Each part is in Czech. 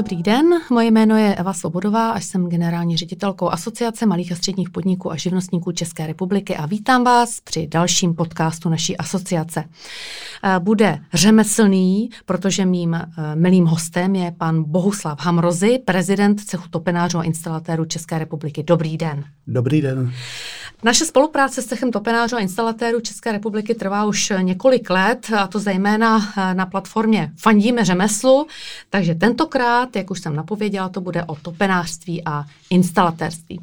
Dobrý den, moje jméno je Eva Svobodová a jsem generální ředitelkou Asociace malých a středních podniků a živnostníků České republiky a vítám vás při dalším podcastu naší asociace. Eh, bude řemeslný, protože mým eh, milým hostem je pan Bohuslav Hamrozy, prezident cechu topenářů a instalatérů České republiky. Dobrý den. Dobrý den. Naše spolupráce s cechem topenářů a instalatérů České republiky trvá už několik let, a to zejména eh, na platformě Fandíme řemeslu, takže tentokrát, jak už jsem napověděla, to bude o topenářství a instalatérství.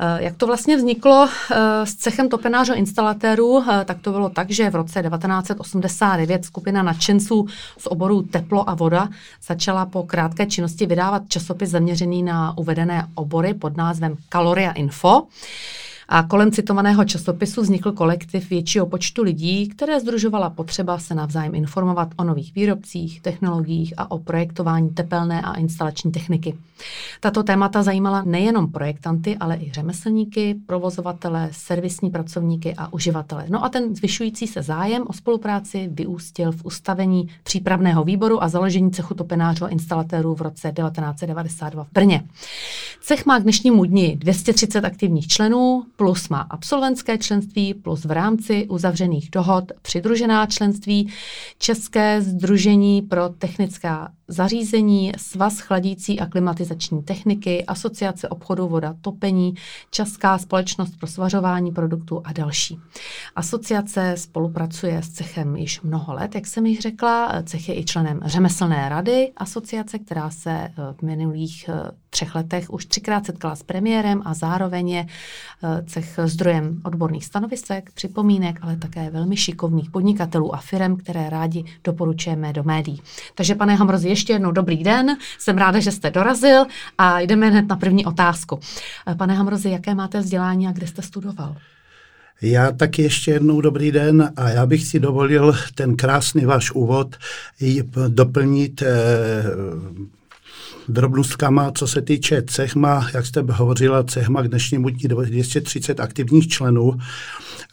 Eh, jak to vlastně vzniklo eh, s cechem topenářů a instalatérů, tak to bylo tak, že v roce 1989 skupina nadšenců z oboru teplo a voda začala po krátké činnosti vydávat časopis zaměřený na uvedené obory pod názvem Kaloria Info. A kolem citovaného časopisu vznikl kolektiv většího počtu lidí, které združovala potřeba se navzájem informovat o nových výrobcích, technologiích a o projektování tepelné a instalační techniky. Tato témata zajímala nejenom projektanty, ale i řemeslníky, provozovatele, servisní pracovníky a uživatele. No a ten zvyšující se zájem o spolupráci vyústil v ustavení přípravného výboru a založení cechu topenářů a instalatérů v roce 1992 v Brně. Cech má k dnešnímu dni 230 aktivních členů, plus má absolventské členství, plus v rámci uzavřených dohod přidružená členství České združení pro technická zařízení, Svaz chladící a klimatizační techniky, Asociace obchodu voda topení, Česká společnost pro svařování produktů a další. Asociace spolupracuje s cechem již mnoho let, jak jsem již řekla. Cech je i členem řemeslné rady asociace, která se eh, v minulých eh, třech letech už třikrát setkala s premiérem a zároveň je eh, cech zdrojem odborných stanovisek, připomínek, ale také velmi šikovných podnikatelů a firm, které rádi doporučujeme do médií. Takže pane Hamrozi, ještě jednou dobrý den, jsem ráda, že jste dorazil a jdeme hned na první otázku. Pane Hamrozi, jaké máte vzdělání a kde jste studoval? Já taky ještě jednou dobrý den a já bych si dovolil ten krásný váš úvod doplnit eh, drobnostkama, co se týče cechma, jak jste hovořila, cechma k dnešnímu dní 230 aktivních členů.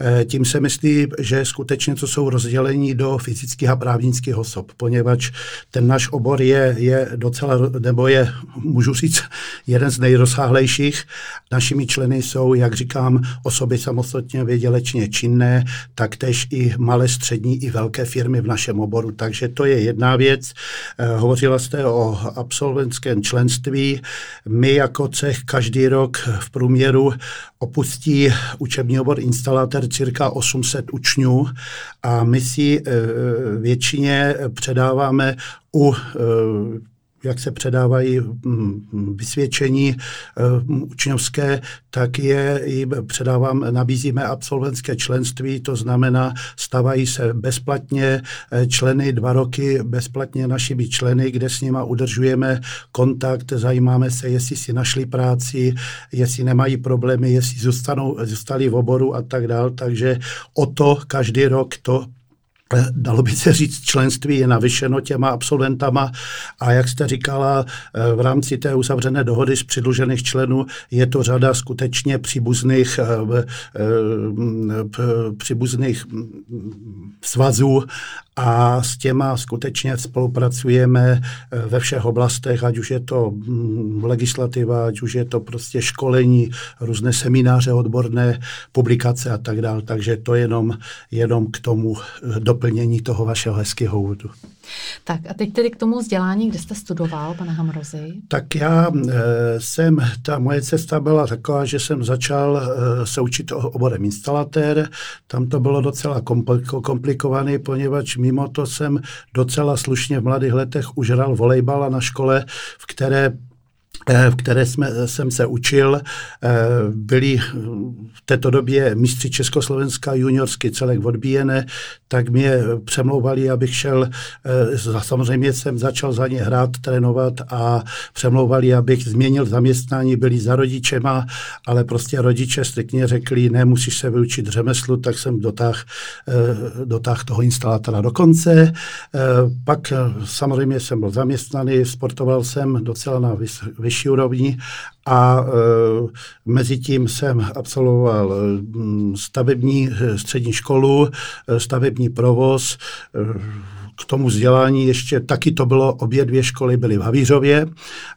Eh, tím se myslí, že skutečně to jsou rozdělení do fyzických a právnických osob, poněvadž ten náš obor je, je docela, nebo je, můžu říct, jeden z nejrozsáhlejších. Našimi členy jsou, jak říkám, osoby samostatně vědělečně činné, taktéž i malé, střední i velké firmy v našem oboru. Takže to je jedna věc. Eh, hovořila jste o absolventském členství. My jako cech každý rok v průměru opustí učební obor instalatér cirka 800 učňů a my si e, většině předáváme u e, jak se předávají mm, vysvědčení uh, učňovské, tak je jim předávám, nabízíme absolventské členství, to znamená, stavají se bezplatně eh, členy dva roky, bezplatně našimi členy, kde s nima udržujeme kontakt, zajímáme se, jestli si našli práci, jestli nemají problémy, jestli zůstanou, zůstali v oboru a tak dál, takže o to každý rok to Eh, dalo by se říct, členství je navyšeno těma absolventama a jak jste říkala, eh, v rámci té uzavřené dohody z přidlužených členů je to řada skutečně příbuzných, eh, příbuzných svazů a s těma skutečně spolupracujeme ve všech oblastech, ať už je to mm, legislativa, ať už je to prostě školení, různé semináře odborné, publikace a tak dále. Takže to jenom, jenom k tomu do doplnění toho vašeho hezkého úvodu. Tak a teď tedy k tomu vzdělání, kde jste studoval, pane Hamrozy? Tak já e, jsem, ta moje cesta byla taková, že jsem začal e, se učit oborem instalatér. Tam to bylo docela komplikované, poněvadž mimo to jsem docela slušně v mladých letech už hrál volejbala na škole, v které Eh, v které jsme, jsem se učil. Eh, byli v této době mistři Československa juniorský celek odbíjené, tak mě přemlouvali, abych šel, eh, samozřejmě jsem začal za ně hrát, trénovat a přemlouvali, abych změnil zaměstnání, byli za rodičema, ale prostě rodiče striktně řekli, ne, musíš se vyučit řemeslu, tak jsem dotáh, dotáh toho instalátora do konce. Pak samozřejmě jsem byl zaměstnaný, sportoval jsem docela na vyšší vyšší úrovni a e, mezi tím jsem absolvoval stavební e, střední školu, e, stavební provoz, e, k tomu vzdělání ještě taky to bylo, obě dvě školy byly v Havířově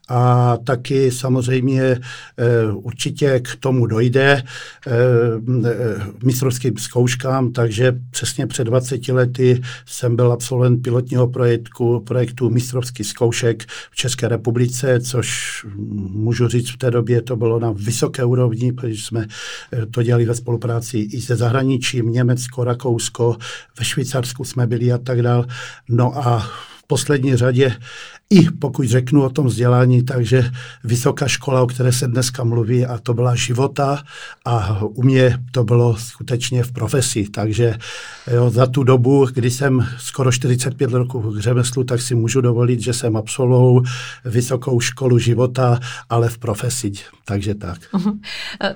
a taky samozřejmě e, určitě k tomu dojde e, mistrovským zkouškám, takže přesně před 20 lety jsem byl absolvent pilotního projektu, projektu mistrovských zkoušek v České republice, což můžu říct v té době to bylo na vysoké úrovni, protože jsme to dělali ve spolupráci i se zahraničím, Německo, Rakousko, ve Švýcarsku jsme byli a tak dál. No a v poslední řadě i pokud řeknu o tom vzdělání, takže vysoká škola, o které se dneska mluví, a to byla života a u mě to bylo skutečně v profesi. Takže jo, za tu dobu, kdy jsem skoro 45 roků v řemeslu, tak si můžu dovolit, že jsem absolvoval vysokou školu života, ale v profesi. Takže tak. Uh-huh.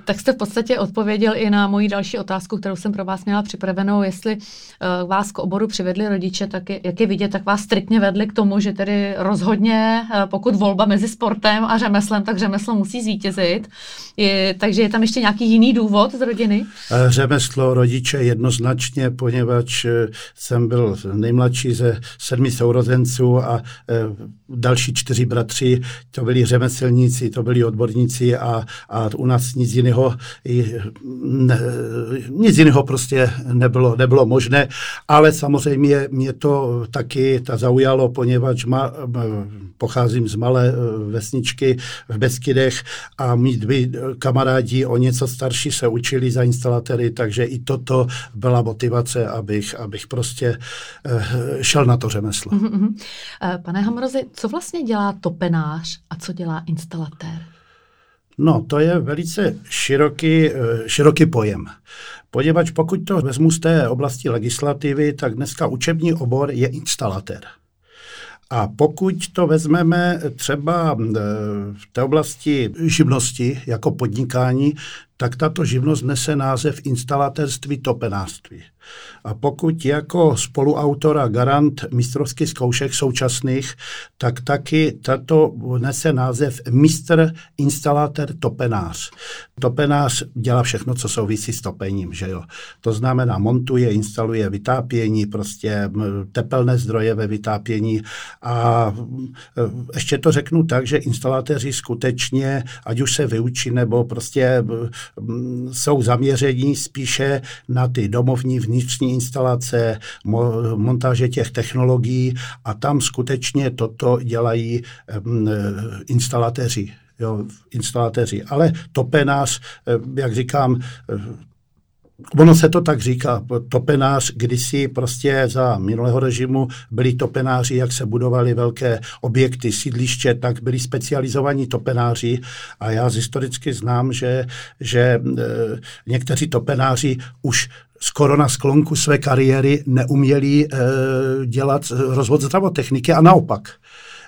Tak jste v podstatě odpověděl i na moji další otázku, kterou jsem pro vás měla připravenou. Jestli uh, vás k oboru přivedli rodiče, tak je, jak je vidět, tak vás striktně vedli k tomu, že tedy rozhodli rozhodně, eh, pokud volba mezi sportem a řemeslem, tak řemeslo musí zvítězit. Je, takže je tam ještě nějaký jiný důvod z rodiny? Eh, řemeslo rodiče jednoznačně, poněvadž eh, jsem byl nejmladší ze sedmi sourozenců a další čtyři bratři, to byli řemeslníci, to byli odborníci a, a u nás nic jiného, ne, nic jiného prostě nebylo, nebylo možné, ale samozřejmě mě to taky ta zaujalo, poněvadž ma, pocházím z malé eh, vesničky v Beskydech a mít by kamarádi o něco starší se učili za instalatéry, takže i toto byla motivace, abych, abych prostě eh, šel na to řemeslo. Mm-hmm. Pane Hamrozi, co vlastně dělá topenář a co dělá instalatér? No, to je velice široký, široký pojem. Poněvadž pokud to vezmu z té oblasti legislativy, tak dneska učební obor je instalatér. A pokud to vezmeme třeba e, v té oblasti živnosti jako podnikání, tak tato živnost nese název instalatérství topenářství. A pokud jako spoluautora garant mistrovských zkoušek současných, tak taky tato nese název mistr instalatér topenář. Topenář dělá všechno, co souvisí s topením, že jo. To znamená montuje, instaluje vytápění, prostě tepelné zdroje ve vytápění a ještě to řeknu tak, že instalatéři skutečně, ať už se vyučí nebo prostě jsou zaměření spíše na ty domovní vnitřní instalace, mo, montáže těch technologií a tam skutečně toto dělají um, instalatéři. Jo, instalatéři. Ale topenář, jak říkám, Ono se to tak říká, topenář, kdysi prostě za minulého režimu byli topenáři, jak se budovali velké objekty, sídliště, tak byli specializovaní topenáři a já historicky znám, že, že někteří topenáři už skoro na sklonku své kariéry neuměli e, dělat rozvod zdravotechniky a naopak.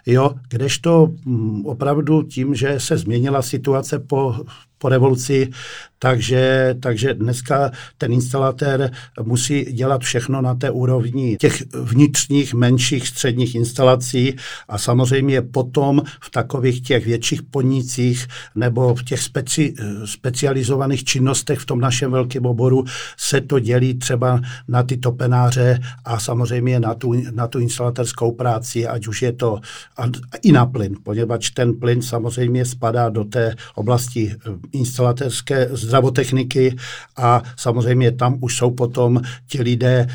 Jo, kdežto m, opravdu tím, že se změnila situace po, po revoluci, takže, takže dneska ten instalatér musí dělat všechno na té úrovni těch vnitřních, menších, středních instalací a samozřejmě potom v takových těch větších podnicích nebo v těch speci, specializovaných činnostech v tom našem velkém oboru se to dělí třeba na ty topenáře a samozřejmě na tu, na tu instalatérskou práci, ať už je to a, i na plyn, poněvadž ten plyn samozřejmě spadá do té oblasti instalatérské zdravotechniky a samozřejmě tam už jsou potom ti lidé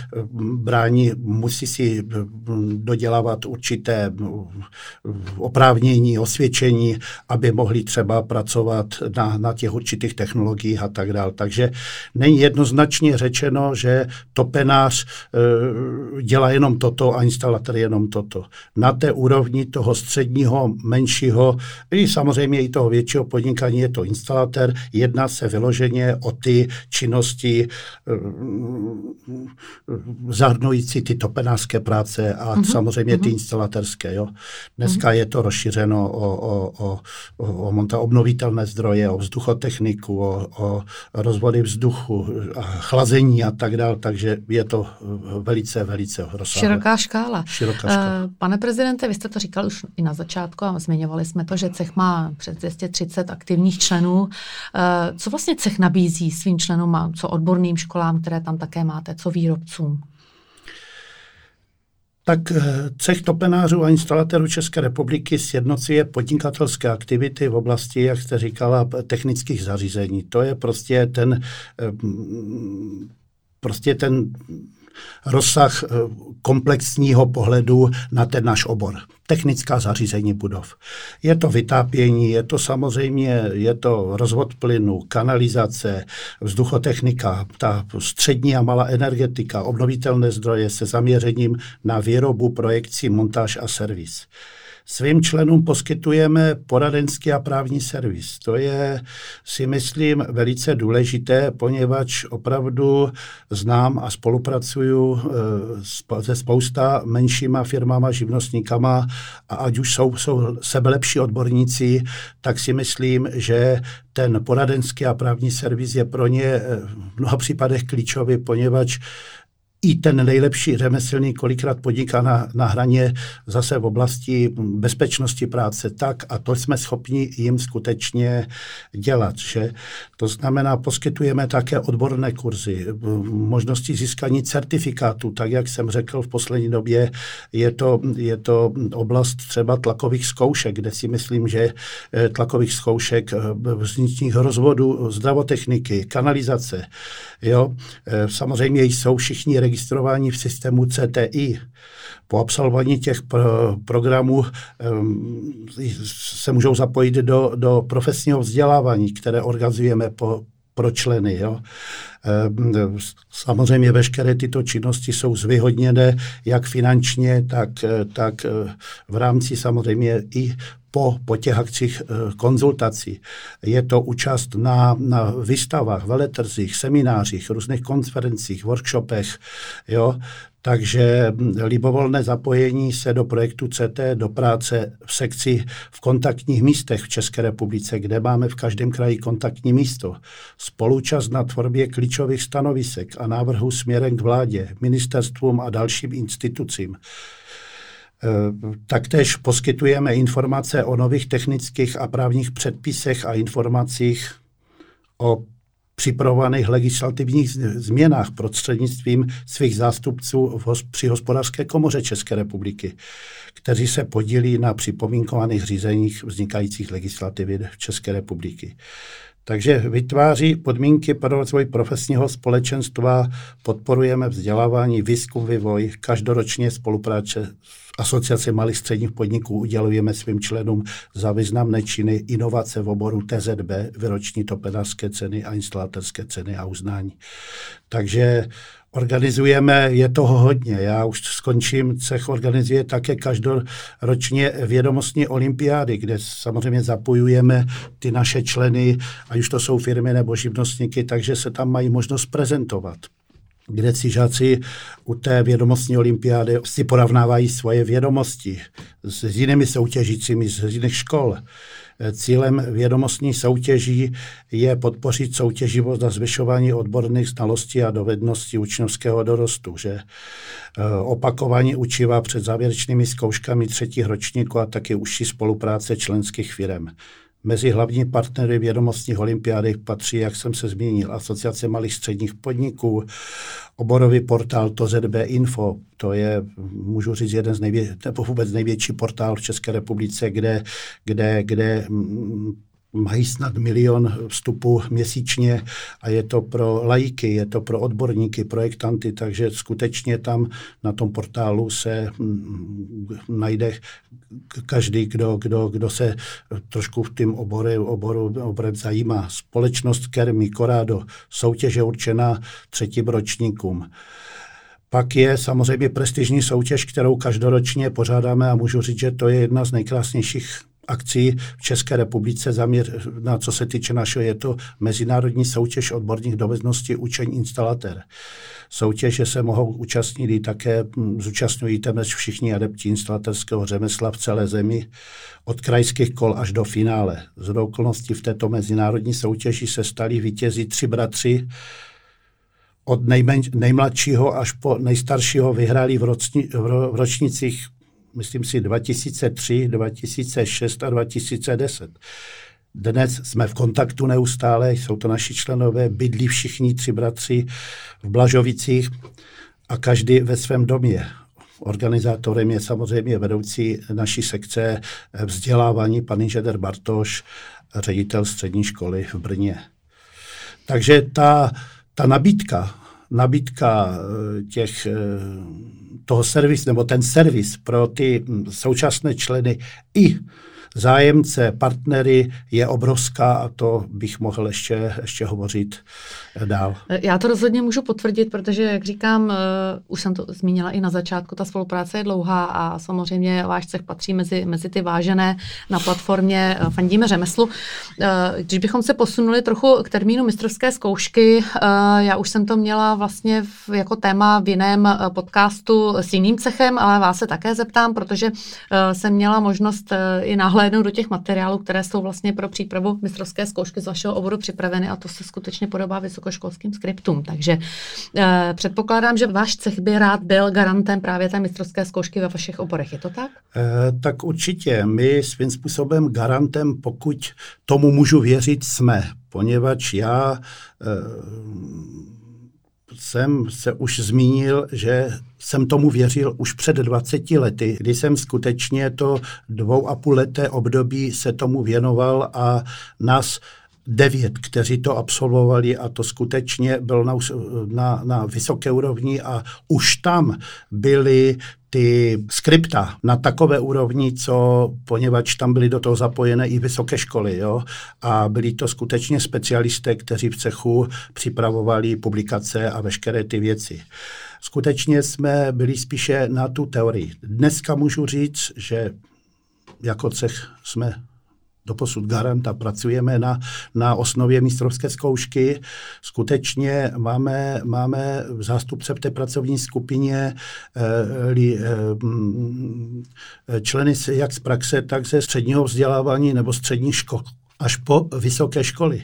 brání, musí si dodělávat určité oprávnění, osvědčení, aby mohli třeba pracovat na, na těch určitých technologiích a tak dále. Takže není jednoznačně řečeno, že topenář dělá jenom toto a instalatér jenom toto. Na té úrovni toho středního, menšího, i samozřejmě i toho většího podnikání je to instalatér, jedná se vyloženě o ty činnosti eh, zahrnující ty topenářské práce a uh-huh. samozřejmě ty mhm. instalatérské. Jo. Dneska uh-huh. je to rozšířeno o, o, o, o, o obnovitelné zdroje, o vzduchotechniku, o, o rozvody vzduchu, a chlazení a tak dále, takže je to velice, velice rozsáhlé. Široká škála. Široká škála. Uh, pane prezidente, vy jste to říkal už i na začátku a zmiňovali jsme to, že cech má přes 230 aktivních členů. Uh, co vlastně cech nabízí svým členům, co odborným školám, které tam také máte, co výrobcům? Tak eh, cech topenářů a instalatérů České republiky sjednocuje podnikatelské aktivity v oblasti, jak jste říkala, technických zařízení. To je prostě ten, eh, prostě ten rozsah eh, komplexního pohledu na ten náš obor. Technická zařízení budov. Je to vytápění, je to samozřejmě, je to rozvod plynu, kanalizace, vzduchotechnika, ta střední a malá energetika, obnovitelné zdroje se zaměřením na výrobu, projekci, montáž a servis. Svým členům poskytujeme poradenský a právní servis. To je, si myslím, velice důležité, poněvadž opravdu znám a spolupracuju eh, se spousta menšíma firmama, živnostníkama a ať už jsou, jsou sebelepší odborníci, tak si myslím, že ten poradenský a právní servis je pro ně eh, v mnoha případech klíčový, poněvadž i ten nejlepší řemeslník kolikrát podniká na, na hraně zase v oblasti bezpečnosti práce tak a to jsme schopni jim skutečně dělat. Že? To znamená, poskytujeme také odborné kurzy, možnosti získání certifikátu, tak jak jsem řekl v poslední době, je to, je to oblast třeba tlakových zkoušek, kde si myslím, že eh, tlakových zkoušek eh, vnitřních rozvodů, zdravotechniky, kanalizace. Jo? Eh, samozřejmě jsou všichni registrování v systému CTI. Po absolvování těch pro, programů um, se můžou zapojit do, do profesního vzdělávání, které organizujeme po, pro členy. Jo. Samozřejmě veškeré tyto činnosti jsou zvyhodněné jak finančně, tak, tak eh, v rámci samozřejmě i po, po těch akcích eh, konzultací. Je to účast na, na výstavách, veletrzích, seminářích, různých konferencích, workshopech. Jo? Takže hm, libovolné zapojení se do projektu CT, do práce v sekci v kontaktních místech v České republice, kde máme v každém kraji kontaktní místo, spolučast na tvorbě klíčových stanovisek a návrhů směrem k vládě, ministerstvům a dalším institucím. Eh, taktéž poskytujeme informace o nových technických a právních předpisech a informacích o připravovaných legislativních změnách prostřednictvím svých zástupců v, při hospodářské komoře České republiky, kteří se podílí na připomínkovaných řízeních vznikajících legislativy v České republiky. Takže vytváří podmínky pro rozvoj profesního společenstva, podporujeme vzdělávání, výzkum, vývoj, každoročně spolupráce s Asociace malých středních podniků udělujeme svým členům za významné činy inovace v oboru TZB, vyroční topenářské ceny a instalatorské ceny a uznání. Takže Organizujeme, je toho hodně. Já už skončím, cech organizuje také každoročně vědomostní olympiády, kde samozřejmě zapojujeme ty naše členy, ať už to jsou firmy nebo živnostníky, takže se tam mají možnost prezentovat kde si žáci u té vědomostní olympiády si porovnávají svoje vědomosti s jinými soutěžícími z jiných škol. Cílem vědomostní soutěží je podpořit soutěživost a zvyšování odborných znalostí a dovedností učňovského dorostu, že e, opakování učiva před závěrečnými zkouškami třetích ročníků a taky užší spolupráce členských firm. Mezi hlavní partnery vědomostních olympiády patří, jak jsem se zmínil, Asociace malých středních podniků, oborový portál TOZB Info, to je, můžu říct, jeden z nejvě- nebo vůbec největší portál v České republice, kde, kde, kde mají snad milion vstupů měsíčně a je to pro lajky, je to pro odborníky, projektanty, takže skutečně tam na tom portálu se mm, najde každý, kdo, kdo, kdo se trošku v tím oboru, oboru, oboru zajímá. Společnost Kermi, Corado, soutěže určená třetím ročníkům. Pak je samozřejmě prestižní soutěž, kterou každoročně pořádáme a můžu říct, že to je jedna z nejkrásnějších akcí v České republice, zaměr, na co se týče našeho, je to mezinárodní soutěž odborných dovedností učení instalatér. Soutěže se mohou účastnit i také, hm, zúčastňují téměř všichni adepti instalatérského řemesla v celé zemi, od krajských kol až do finále. Z okolností v této mezinárodní soutěži se stali vítězi tři bratři, od nejmen, nejmladšího až po nejstaršího vyhráli v, roční, v ročnicích myslím si, 2003, 2006 a 2010. Dnes jsme v kontaktu neustále, jsou to naši členové, bydlí všichni tři bratři v Blažovicích a každý ve svém domě. Organizátorem je samozřejmě vedoucí naší sekce vzdělávání pan inženýr Bartoš, ředitel střední školy v Brně. Takže ta, ta nabídka, nabídka eh, těch, eh, toho servis, nebo ten servis pro ty hm, současné členy i zájemce, partnery je obrovská a to bych mohl ještě, ještě hovořit dál. Já to rozhodně můžu potvrdit, protože, jak říkám, uh, už jsem to zmínila i na začátku, ta spolupráce je dlouhá a samozřejmě váš cech patří mezi, mezi ty vážené na platformě Fandíme řemeslu. Když bychom se posunuli trochu k termínu mistrovské zkoušky, já už jsem to měla vlastně jako téma v jiném podcastu s jiným cechem, ale vás se také zeptám, protože jsem měla možnost i nahlédnout do těch materiálů, které jsou vlastně pro přípravu mistrovské zkoušky z vašeho oboru připraveny a to se skutečně podobá vysokoškolským skriptům. Takže eh, předpokládám, že váš cech by rád byl garantem právě té mistrovské zkoušky ve vašich oborech. Je to tak? Eh, tak určitě. My svým způsobem garantem, pokud tomu můžu věřit, jsme, poněvadž já eh, jsem se už zmínil, že jsem tomu věřil už před 20 lety, kdy jsem skutečně to dvou a půl leté období se tomu věnoval a nás devět, kteří to absolvovali a to skutečně bylo na, na, na vysoké úrovni a už tam byly ty skripta na takové úrovni, co, poněvadž tam byly do toho zapojené i vysoké školy, jo, a byli to skutečně specialisté, kteří v cechu připravovali publikace a veškeré ty věci. Skutečně jsme byli spíše na tu teorii. Dneska můžu říct, že jako cech jsme doposud garant a pracujeme na, na osnově mistrovské zkoušky. Skutečně máme, máme zástupce v té pracovní skupině eh, li, eh, členy jak z praxe, tak ze středního vzdělávání nebo středních škol, až po vysoké školy.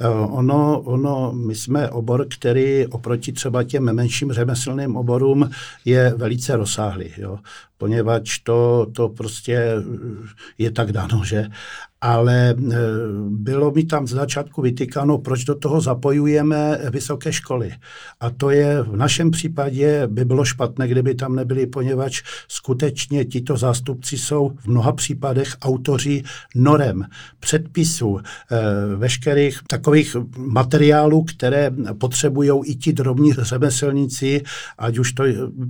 Eh, ono, ono, my jsme obor, který oproti třeba těm menším řemeslným oborům je velice rozsáhlý, jo? poněvadž to, to prostě je tak dáno, že ale e, bylo mi tam z začátku vytýkáno, proč do toho zapojujeme vysoké školy. A to je v našem případě by bylo špatné, kdyby tam nebyli, poněvadž skutečně tito zástupci jsou v mnoha případech autoři norem, předpisů, e, veškerých takových materiálů, které potřebují i ti drobní řemeslníci, ať už to,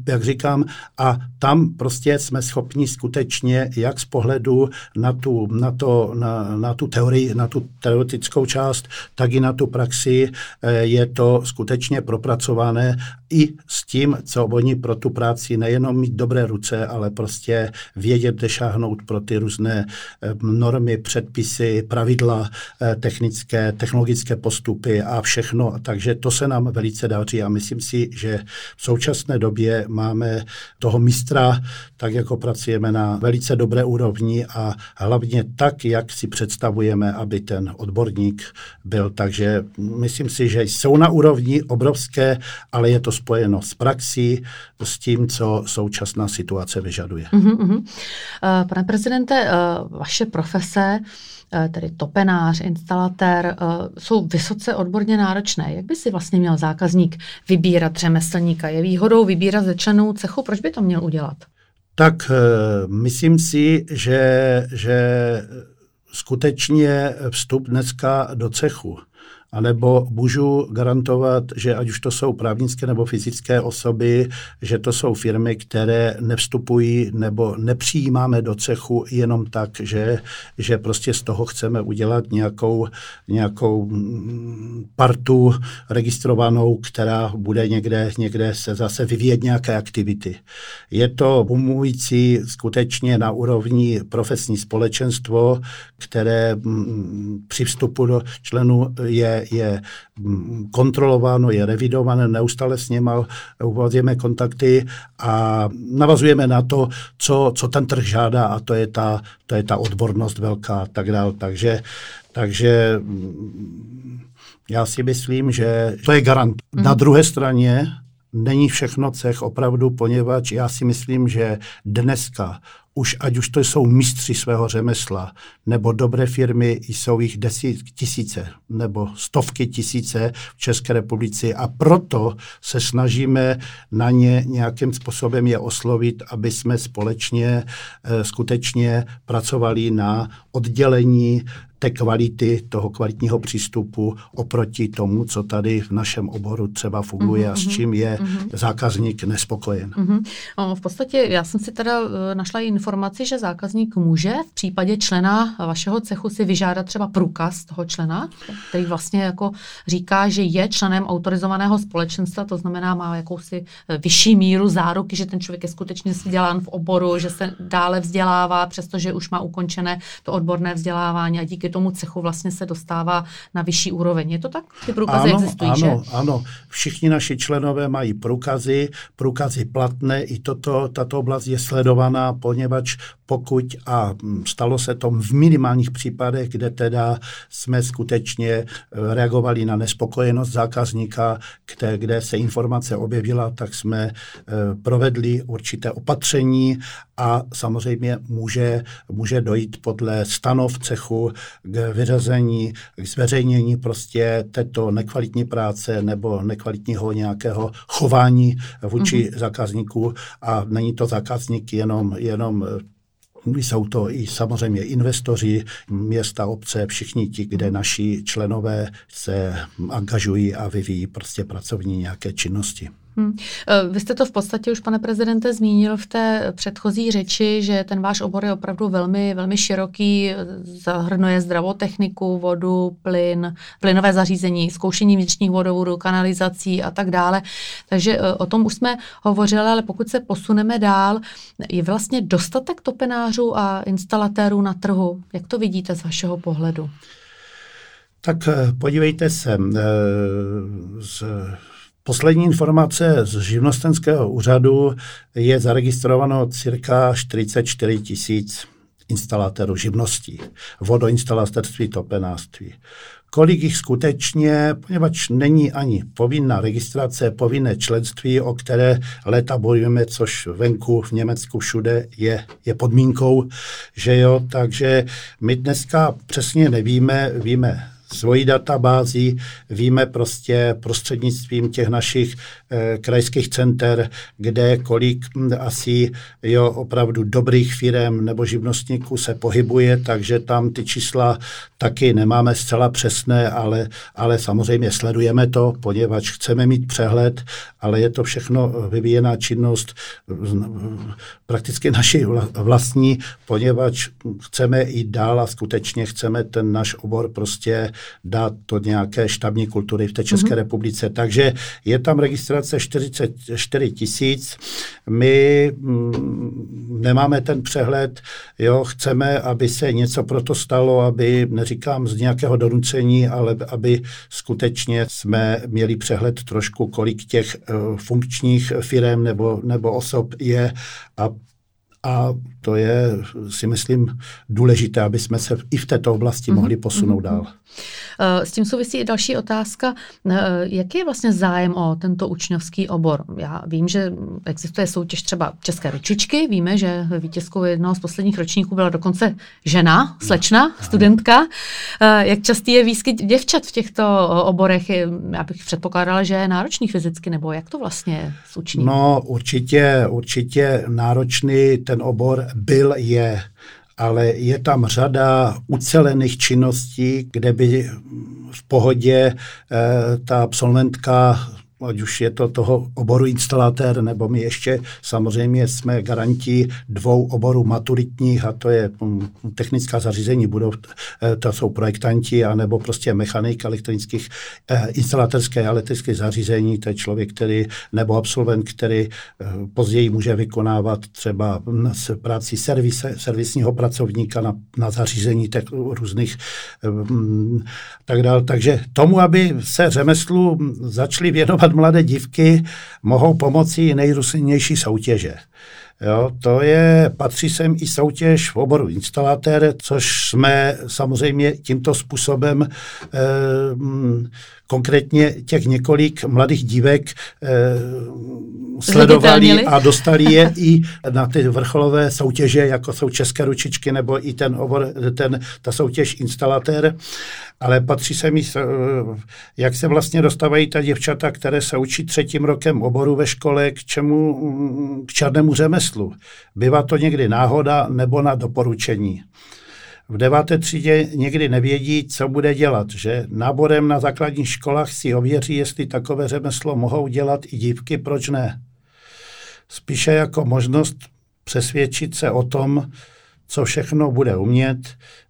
jak říkám, a tam prostě jsme schopni skutečně, jak z pohledu na, tu, na to, na, na tu teorii, na tu teoretickou část, tak i na tu praxi eh, je to skutečně propracované i s tím, co oni pro tu práci nejenom mít dobré ruce, ale prostě vědět, kde šáhnout pro ty různé eh, normy, předpisy, pravidla eh, technické, technologické postupy a všechno. Takže to se nám velice daří a myslím si, že v současné době máme toho mistra, tak jako pracujeme na velice dobré úrovni a hlavně tak, jak si představujeme, aby ten odborník byl. Takže myslím si, že jsou na úrovni obrovské, ale je to spojeno s praxí, s tím, co současná situace vyžaduje. Uh-huh, uh-huh. Pane prezidente, uh, vaše profese, uh, tedy topenář, instalatér, jsou vysoce odborně náročné. Jak by si vlastně měl zákazník vybírat řemeslníka? Je výhodou vybírat ze členů cechu? Proč by to měl udělat? Tak myslím si, že, že skutečně vstup dneska do cechu anebo můžu garantovat, že ať už to jsou právnické nebo fyzické osoby, že to jsou firmy, které nevstupují nebo nepřijímáme do cechu jenom tak, že, že prostě z toho chceme udělat nějakou, nějakou mm, partu registrovanou, která bude někde, někde se zase vyvíjet nějaké aktivity. Je to umující skutečně na úrovni profesní společenstvo, které mm, při vstupu do členů je je, mm, kontrolováno, je revidované, neustále s něma uvádíme kontakty a navazujeme na to, co, co ten trh žádá a to je ta, to je ta odbornost velká a tak dále. Takže, takže mm, já si myslím, že to je garant. Mm. Na druhé straně není všechno cech opravdu, poněvadž já si myslím, že dneska už ať už to jsou mistři svého řemesla, nebo dobré firmy, jsou jich desítky tisíce nebo stovky tisíce v České republice. A proto se snažíme na ně nějakým způsobem je oslovit, aby jsme společně e, skutečně pracovali na oddělení té kvality, toho kvalitního přístupu oproti tomu, co tady v našem oboru třeba funguje mm-hmm, a s mhm, čím je mm-hmm. zákazník nespokojen. Mm-hmm. O, v podstatě já jsem si teda e, našla informaci, že zákazník může v případě člena vašeho cechu si vyžádat třeba průkaz toho člena, který vlastně jako říká, že je členem autorizovaného společenstva, to znamená má jakousi e, vyšší míru záruky, že ten člověk je skutečně vzdělán v oboru, že se dále vzdělává, přestože už má ukončené to odborné vzdělávání a díky tomu cechu vlastně se dostává na vyšší úroveň. Je to tak? Ty průkazy ano, existují, ano, že? Ano, všichni naši členové mají průkazy, průkazy platné, i toto, tato oblast je sledovaná, poněvadž pokud, a mm, stalo se to v minimálních případech, kde teda jsme skutečně e, reagovali na nespokojenost zákazníka, kde, kde se informace objevila, tak jsme e, provedli určité opatření a samozřejmě může, může dojít podle stanov cechu k vyřazení, k zveřejnění prostě této nekvalitní práce nebo nekvalitního nějakého chování vůči mm-hmm. zákazníků a není to zákazník jenom, jenom jsou to i samozřejmě investoři, města, obce, všichni ti, kde naši členové se angažují a vyvíjí prostě pracovní nějaké činnosti. Hmm. Vy jste to v podstatě už, pane prezidente, zmínil v té předchozí řeči, že ten váš obor je opravdu velmi, velmi široký, zahrnuje zdravotechniku, vodu, plyn, plynové zařízení, zkoušení vnitřních vodovodů, kanalizací a tak dále. Takže e, o tom už jsme hovořili, ale pokud se posuneme dál, je vlastně dostatek topenářů a instalatérů na trhu. Jak to vidíte z vašeho pohledu? Tak e, podívejte se, z Poslední informace z živnostenského úřadu. Je zaregistrováno cirka 44 tisíc instalatérů živností, vodoinstalaterství, topenářství. Kolik jich skutečně, poněvadž není ani povinná registrace, povinné členství, o které léta bojujeme, což venku v Německu všude je, je podmínkou, že jo, takže my dneska přesně nevíme, víme svoji databázi, víme prostě prostřednictvím těch našich eh, krajských center, kde kolik hm, asi jo, opravdu dobrých firm nebo živnostníků se pohybuje, takže tam ty čísla taky nemáme zcela přesné, ale, ale samozřejmě sledujeme to, poněvadž chceme mít přehled, ale je to všechno vyvíjená činnost prakticky naší vlastní, poněvadž chceme jít dál a skutečně chceme ten náš obor prostě dát do nějaké štabní kultury v té České mm-hmm. republice. Takže je tam registrace 44 tisíc. My mm, nemáme ten přehled, jo, chceme, aby se něco proto stalo, aby, neříkám z nějakého donucení, ale aby skutečně jsme měli přehled trošku, kolik těch uh, funkčních firm nebo, nebo osob je a a to je, si myslím, důležité, aby jsme se i v této oblasti mm-hmm. mohli posunout mm-hmm. dál. Eh, s tím souvisí i další otázka. Eh, jaký je vlastně zájem o tento učňovský obor? Já vím, že existuje soutěž třeba České ručičky. Víme, že vítězkou jednoho z posledních ročníků byla dokonce žena, slečna, studentka. Eh, jak častý je výskyt děvčat v těchto oborech? Já bych předpokládala, že je náročný fyzicky, nebo jak to vlastně je s učním? No určitě, určitě náročný ten obor byl, je ale je tam řada ucelených činností, kde by v pohodě eh, ta absolventka ať už je to toho oboru instalatér, nebo my ještě samozřejmě jsme garanti dvou oborů maturitních, a to je hm, technická zařízení budov, eh, to jsou projektanti, anebo prostě mechanik elektronických eh, instalatérské a elektrické zařízení, to je člověk, který, nebo absolvent, který eh, později může vykonávat třeba práci servise, servisního pracovníka na, na zařízení těch různých hm, tak dále. Takže tomu, aby se řemeslu začali věnovat mladé dívky mohou pomoci nejrůznější soutěže. Jo, to je, patří sem i soutěž v oboru instalatér, což jsme samozřejmě tímto způsobem eh, konkrétně těch několik mladých dívek eh, sledovali a dostali je i na ty vrcholové soutěže, jako jsou České ručičky nebo i ten, obor, ten ta soutěž instalatér. Ale patří se mi, eh, jak se vlastně dostávají ta děvčata, které se učí třetím rokem oboru ve škole, k čemu, k černému řemeslu. Bývá to někdy náhoda nebo na doporučení. V deváté třídě někdy nevědí, co bude dělat, že? Náborem na základních školách si ověří, jestli takové řemeslo mohou dělat i dívky, proč ne. Spíše jako možnost přesvědčit se o tom, co všechno bude umět,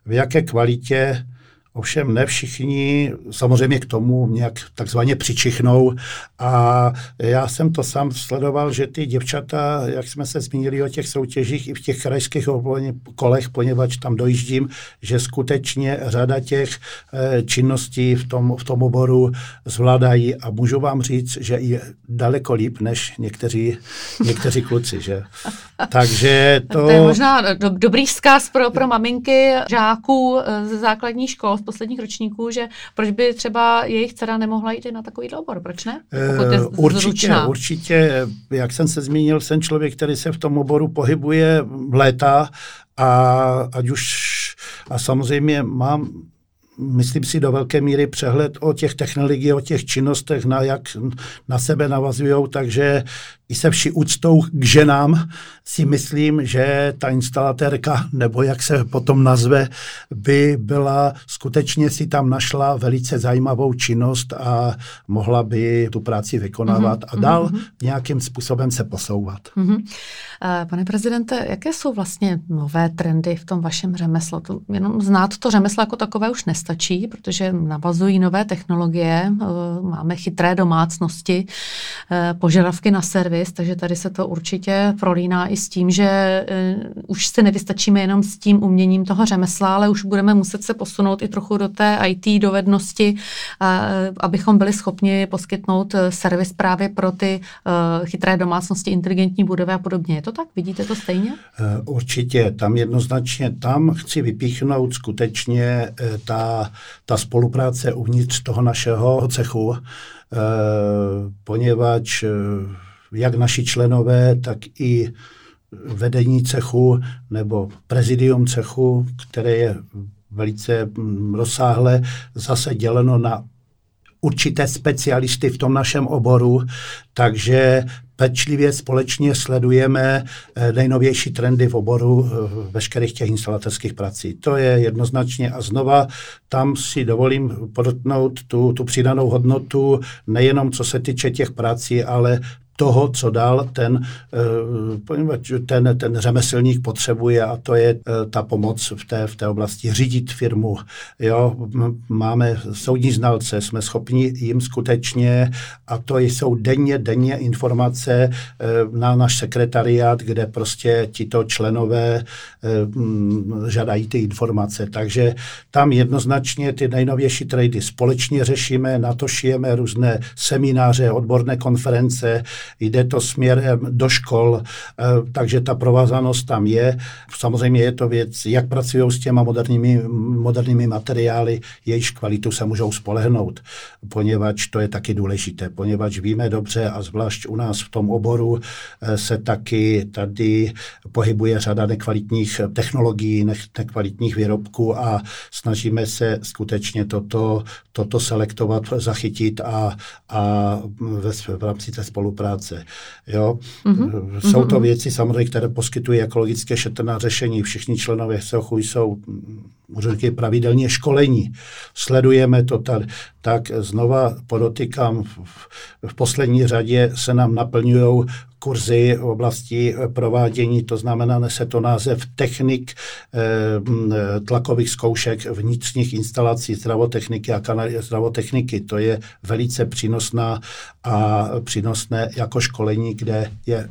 v jaké kvalitě Ovšem ne všichni samozřejmě k tomu nějak takzvaně přičichnou a já jsem to sám sledoval, že ty děvčata, jak jsme se zmínili o těch soutěžích i v těch krajských kolech, poněvadž tam dojíždím, že skutečně řada těch eh, činností v tom, v tom oboru zvládají a můžu vám říct, že je daleko líp než někteří, někteří kluci. Že? Takže to... to je možná do, dobrý vzkaz pro, pro maminky žáků eh, ze základní škol z posledních ročníků, že proč by třeba jejich dcera nemohla jít na takový obor, proč ne? Uh, určitě, určitě, jak jsem se zmínil, jsem člověk, který se v tom oboru pohybuje léta a ať už a samozřejmě mám myslím si, do velké míry přehled o těch technologiích, o těch činnostech, na jak na sebe navazují, takže i se vší úctou k ženám si myslím, že ta instalatérka, nebo jak se potom nazve, by byla skutečně si tam našla velice zajímavou činnost a mohla by tu práci vykonávat mm-hmm, a dál mm-hmm. nějakým způsobem se posouvat. Mm-hmm. Pane prezidente, jaké jsou vlastně nové trendy v tom vašem řemeslu? To, jenom znát to řemeslo jako takové už nestačí, protože navazují nové technologie, eh, máme chytré domácnosti, eh, požadavky na servis, takže tady se to určitě prolíná i s tím, že uh, už se nevystačíme jenom s tím uměním toho řemesla, ale už budeme muset se posunout i trochu do té IT dovednosti, uh, abychom byli schopni poskytnout uh, servis právě pro ty uh, chytré domácnosti, inteligentní budovy a podobně. Je to tak? Vidíte to stejně? Určitě. Tam jednoznačně, tam chci vypíchnout skutečně ta, ta spolupráce uvnitř toho našeho cechu, poněvadž jak naši členové, tak i vedení cechu nebo prezidium cechu, které je velice mm, rozsáhle zase děleno na určité specialisty v tom našem oboru, takže pečlivě společně sledujeme eh, nejnovější trendy v oboru eh, veškerých těch instalatorských prací. To je jednoznačně a znova tam si dovolím podotknout tu, tu přidanou hodnotu nejenom co se týče těch prací, ale toho, co dál ten, eh, ten, ten řemeslník potřebuje a to je eh, ta pomoc v té, v té oblasti řídit firmu. Jo, máme soudní znalce, jsme schopni jim skutečně, a to jsou denně, denně informace eh, na náš sekretariát, kde prostě tito členové žádají ty informace. Takže tam jednoznačně ty nejnovější trady společně řešíme, na to šijeme různé semináře, odborné konference, jde to směrem do škol, eh, takže ta provázanost tam je. Samozřejmě je to věc, jak pracují s těma moderními, moderními materiály, jejichž kvalitu se můžou spolehnout, poněvadž to je taky důležité, poněvadž víme dobře a zvlášť u nás v tom oboru eh, se taky tady pohybuje řada nekvalitních technologií, nekvalitních výrobků a snažíme se skutečně toto, toto selektovat, zachytit a, a ve, v rámci té spolupráce práce. Jo? Mm-hmm. Jsou to mhm. věci samozřejmě, které poskytují ekologické šetrná řešení. Všichni členové SEOCHu jsou říct, pravidelně školení. Sledujeme to tady. Tak znova podotykám, v, v poslední řadě se nám naplňují kurzy v oblasti eh, provádění, to znamená, nese to název technik eh, tlakových zkoušek vnitřních instalací zdravotechniky a kanál zdravotechniky. To je velice přínosná a přínosné jako školení, kde je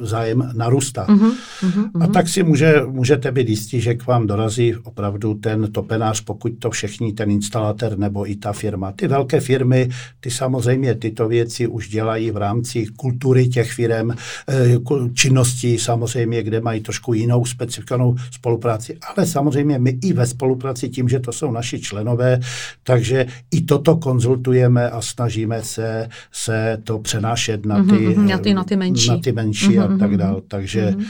zájem narůstá. Uh-huh, uh-huh, uh-huh. A tak si může, můžete být jistí, že k vám dorazí opravdu ten topenář, pokud to všichni, ten instalatér nebo i ta firma. Ty velké firmy, ty samozřejmě tyto věci už dělají v rámci kultury těch firm, eh, činnosti samozřejmě, kde mají trošku jinou specifikovanou spolupráci, ale samozřejmě my i ve spolupráci tím, že to jsou naši členové, takže i toto konzultujeme a snažíme se, se to přenášet na ty, mm-hmm, na ty, na ty menší, na ty menší mm-hmm, a tak dále. Takže mm-hmm.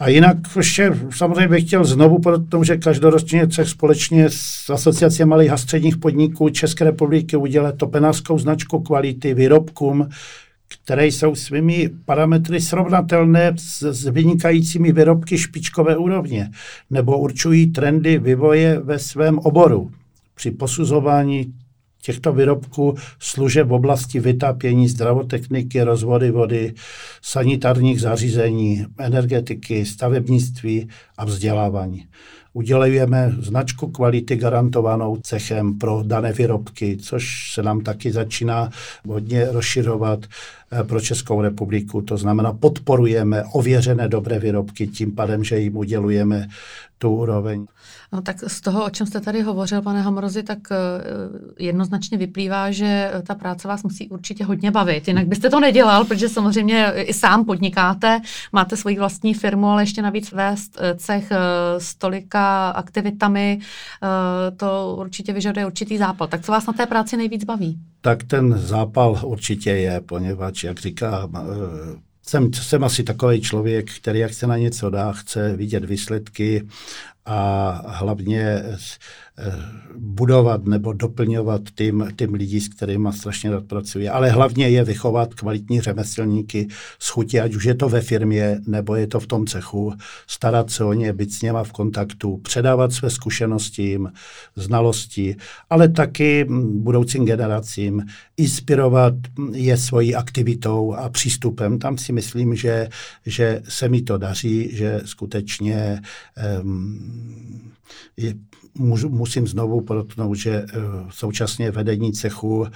A jinak ještě samozřejmě bych chtěl znovu tomu, že každoročně cech společně s Asociací malých a středních podniků České republiky udělat topenářskou značku kvality výrobkům, které jsou svými parametry srovnatelné s, s vynikajícími výrobky špičkové úrovně nebo určují trendy vývoje ve svém oboru. Při posuzování těchto výrobků služeb v oblasti vytápění, zdravotechniky, rozvody vody, sanitárních zařízení, energetiky, stavebnictví a vzdělávání. Udělujeme značku kvality garantovanou cechem pro dané výrobky, což se nám taky začíná hodně rozširovat pro Českou republiku. To znamená, podporujeme ověřené dobré výrobky tím pádem, že jim udělujeme tu úroveň. No tak z toho, o čem jste tady hovořil, pane Hamrozi, tak eh, jednoznačně vyplývá, že ta práce vás musí určitě hodně bavit. Jinak byste to nedělal, protože samozřejmě i sám podnikáte, máte svoji vlastní firmu, ale ještě navíc vést eh, cech eh, s tolika aktivitami, to určitě vyžaduje určitý zápal. Tak co vás na té práci nejvíc baví? Tak ten zápal určitě je, poněvadž, jak říká jsem, jsem asi takový člověk, který jak se na něco dá, chce vidět výsledky a hlavně Eh, budovat nebo doplňovat tým, tým lidí, s kterými strašně rád pracuje. Ale hlavně je vychovat kvalitní řemeslníky z chutě, ať už je to ve firmě, nebo je to v tom cechu, starat se o ně, být s něma v kontaktu, předávat své zkušenosti, znalosti, ale taky budoucím generacím inspirovat je svojí aktivitou a přístupem. Tam si myslím, že, že se mi to daří, že skutečně um, je, můžu, musím znovu podotknout, že uh, současně vedení cechu, uh,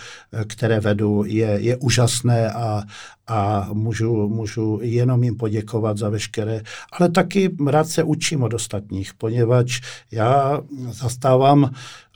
které vedu, je, je úžasné a, a můžu, můžu jenom jim poděkovat za veškeré, ale taky rád se učím od ostatních, poněvadž já zastávám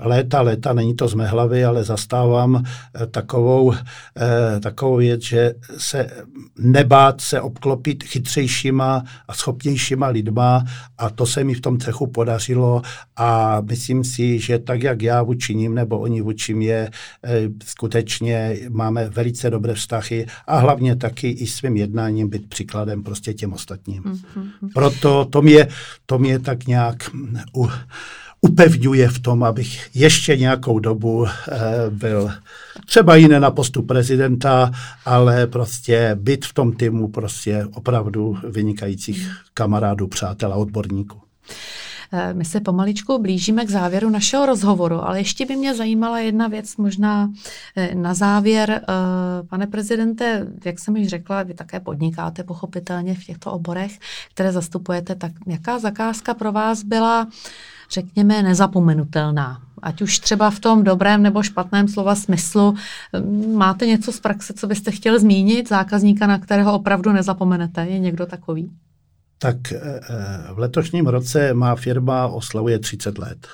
léta, léta, není to z mé hlavy, ale zastávám eh, takovou, eh, takovou věc, že se nebát se obklopit chytřejšíma a schopnějšíma lidma a to se mi v tom cechu podařilo a myslím si, že tak, jak já vůči ním nebo oni vůči mě, eh, skutečně máme velice dobré vztahy a hlavně taky i svým jednáním být příkladem prostě těm ostatním. Mm-hmm. Proto to mě, to mě tak nějak u, upevňuje v tom, abych ještě nějakou dobu eh, byl třeba jiné na postu prezidenta, ale prostě být v tom týmu prostě opravdu vynikajících kamarádů, přátel a odborníků. Eh, my se pomaličku blížíme k závěru našeho rozhovoru, ale ještě by mě zajímala jedna věc, možná eh, na závěr. Eh, pane prezidente, jak jsem již řekla, vy také podnikáte pochopitelně v těchto oborech, které zastupujete, tak jaká zakázka pro vás byla, řekněme, nezapomenutelná? Ať už třeba v tom dobrém nebo špatném slova smyslu. Máte něco z praxe, co byste chtěl zmínit, zákazníka, na kterého opravdu nezapomenete? Je někdo takový? Tak eh, eh, v letošním roce má firma oslavuje 30 let.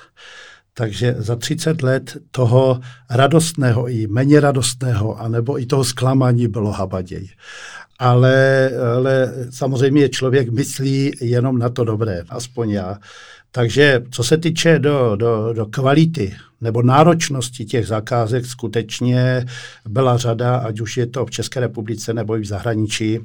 Takže za 30 let toho radostného i méně radostného, anebo i toho zklamání bylo habaděj. Ale, ale samozřejmě člověk myslí jenom na to dobré, aspoň já. Takže co se týče do, do, do kvality nebo náročnosti těch zakázek skutečně byla řada, ať už je to v České republice nebo i v zahraničí.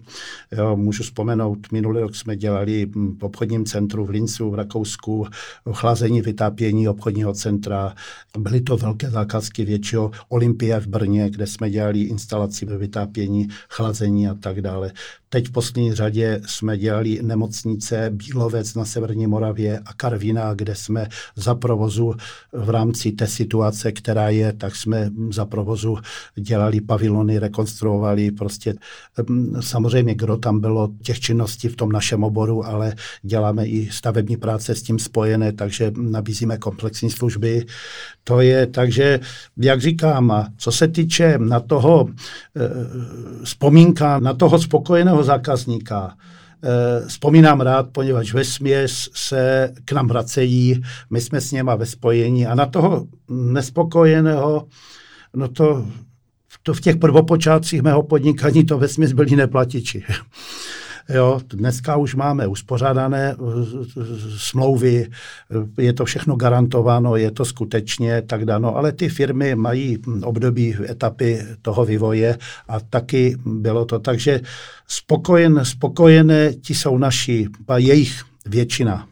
Jo, můžu vzpomenout, minulý rok jsme dělali v obchodním centru v Lincu v Rakousku chlazení, vytápění obchodního centra. Byly to velké zakázky většího Olympia v Brně, kde jsme dělali instalaci ve vytápění, chlazení a tak dále. Teď v poslední řadě jsme dělali nemocnice Bílovec na Severní Moravě a Karvina, kde jsme za provozu v rámci té situace, která je, tak jsme za provozu dělali pavilony, rekonstruovali prostě. Samozřejmě, kdo tam bylo těch činností v tom našem oboru, ale děláme i stavební práce s tím spojené, takže nabízíme komplexní služby. To je, takže, jak říkám, co se týče na toho e, vzpomínka, na toho spokojeného zákazníka, vzpomínám rád, poněvadž ve směs se k nám vracejí, my jsme s něma ve spojení a na toho nespokojeného, no to, to v těch prvopočátcích mého podnikání to ve směs byli neplatiči. Jo, dneska už máme uspořádané eh, smlouvy, je to všechno garantováno, je to skutečně tak dano, ale ty firmy mají období etapy toho vývoje a taky bylo to. Takže spokojen, spokojené ti jsou naši, jejich většina,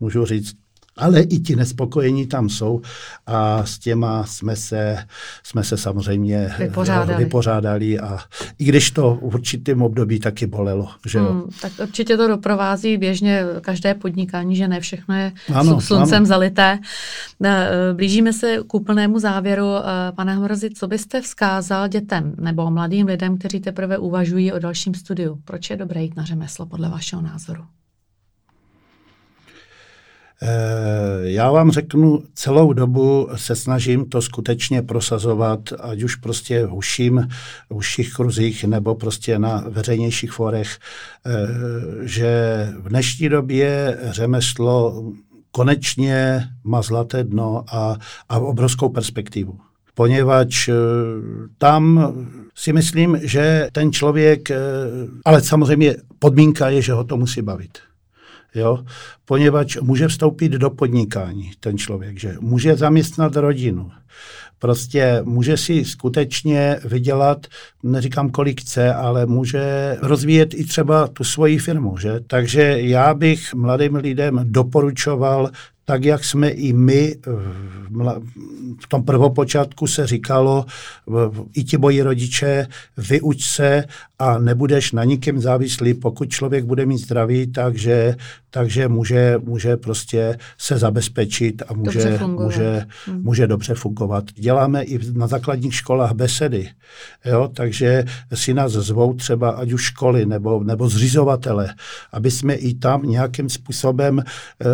můžu říct, ale i ti nespokojení tam jsou a s těma jsme se, jsme se samozřejmě vypořádali. vypořádali a i když to v určitém období taky bolelo. Že jo? Hmm, tak určitě to doprovází běžně každé podnikání, že ne všechno je ano, sluncem ano. zalité. Eh, blížíme se k úplnému závěru. Eh, pane Hmrozi, co byste vzkázal dětem nebo mladým lidem, kteří teprve uvažují o dalším studiu? Proč je dobré jít na řemeslo podle vašeho názoru? Eh, já vám řeknu, celou dobu se snažím to skutečně prosazovat, ať už prostě v uším, v uších kruzích nebo prostě na veřejnějších forech, eh, že v dnešní době řemeslo konečně má zlaté dno a, a obrovskou perspektivu. Poněvadž eh, tam si myslím, že ten člověk, ale samozřejmě podmínka je, že ho to musí bavit jo? poněvadž může vstoupit do podnikání ten člověk, že může zaměstnat rodinu, prostě může si skutečně vydělat, neříkám kolik chce, ale může rozvíjet i třeba tu svoji firmu. Že? Takže já bych mladým lidem doporučoval tak jak jsme i my v tom prvopočátku se říkalo, i ti moji rodiče, vyuč se a nebudeš na nikým závislý, pokud člověk bude mít zdraví, takže, takže může, může prostě se zabezpečit a může dobře, může, hmm. může dobře fungovat. Děláme i na základních školách besedy, jo? takže si nás zvou třeba ať už školy nebo, nebo zřizovatele, aby jsme i tam nějakým způsobem eh,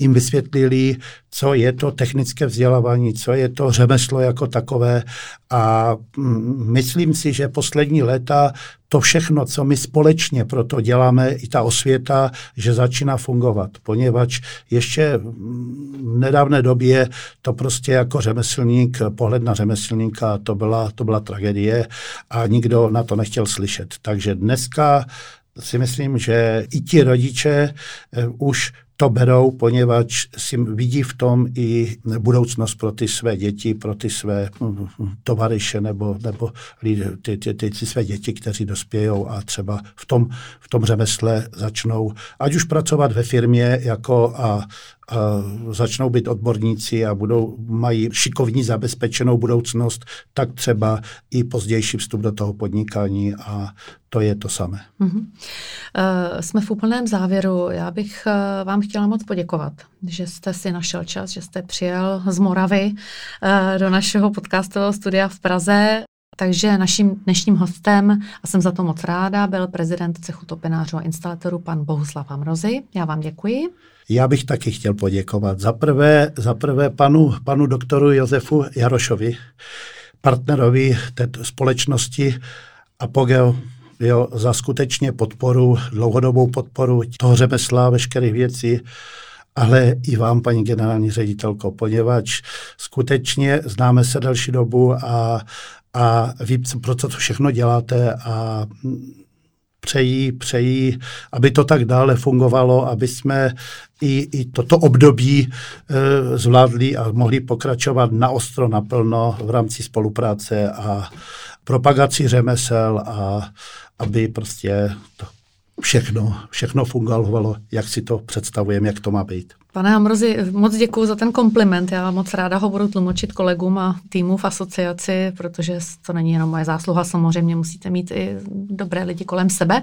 jim vysvětlili, co je to technické vzdělávání, co je to řemeslo jako takové. A mm, myslím si, že poslední léta to všechno, co my společně proto děláme, i ta osvěta, že začíná fungovat, poněvadž ještě v nedávné době to prostě jako řemeslník, pohled na řemeslníka, to byla, to byla tragédie a nikdo na to nechtěl slyšet. Takže dneska si myslím, že i ti rodiče eh, už to berou, poněvadž si vidí v tom i budoucnost pro ty své děti, pro ty své hm, hm, tovariše nebo, nebo ty, ty, ty, ty své děti, kteří dospějou a třeba v tom, v tom řemesle začnou, ať už pracovat ve firmě jako a, a začnou být odborníci a budou, mají šikovní zabezpečenou budoucnost, tak třeba i pozdější vstup do toho podnikání a to je to samé. Mm-hmm. Uh, jsme v úplném závěru. Já bych uh, vám chtěla moc poděkovat, že jste si našel čas, že jste přijel z Moravy uh, do našeho podcastového studia v Praze. Takže naším dnešním hostem, a jsem za to moc ráda, byl prezident cechu topenářů a instalatorů pan Bohuslav Amrozy. Já vám děkuji. Já bych taky chtěl poděkovat za prvé, za prvé panu, panu doktoru Josefu Jarošovi, partnerovi této společnosti Apogeo, jo, za skutečně podporu, dlouhodobou podporu toho řemesla, veškerých věcí, ale i vám, paní generální ředitelko, poněvadž skutečně známe se další dobu a, a vím, pro co to všechno děláte a přejí, přejí, aby to tak dále fungovalo, aby jsme i, i toto období e, zvládli a mohli pokračovat na ostro, naplno v rámci spolupráce a propagaci řemesel a aby prostě to všechno, všechno fungovalo, jak si to představujeme, jak to má být. Pane Amrozi, moc děkuji za ten kompliment. Já moc ráda ho budu tlumočit kolegům a týmu v asociaci, protože to není jenom moje zásluha, samozřejmě musíte mít i dobré lidi kolem sebe.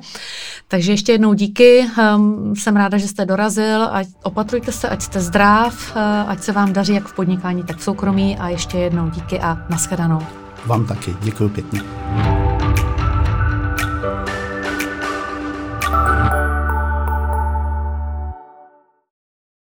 Takže ještě jednou díky. Um, jsem ráda, že jste dorazil. Ať opatrujte se, ať jste zdrav, uh, ať se vám daří jak v podnikání, tak v soukromí. A ještě jednou díky a nashledanou. Vám taky. Děkuji pěkně.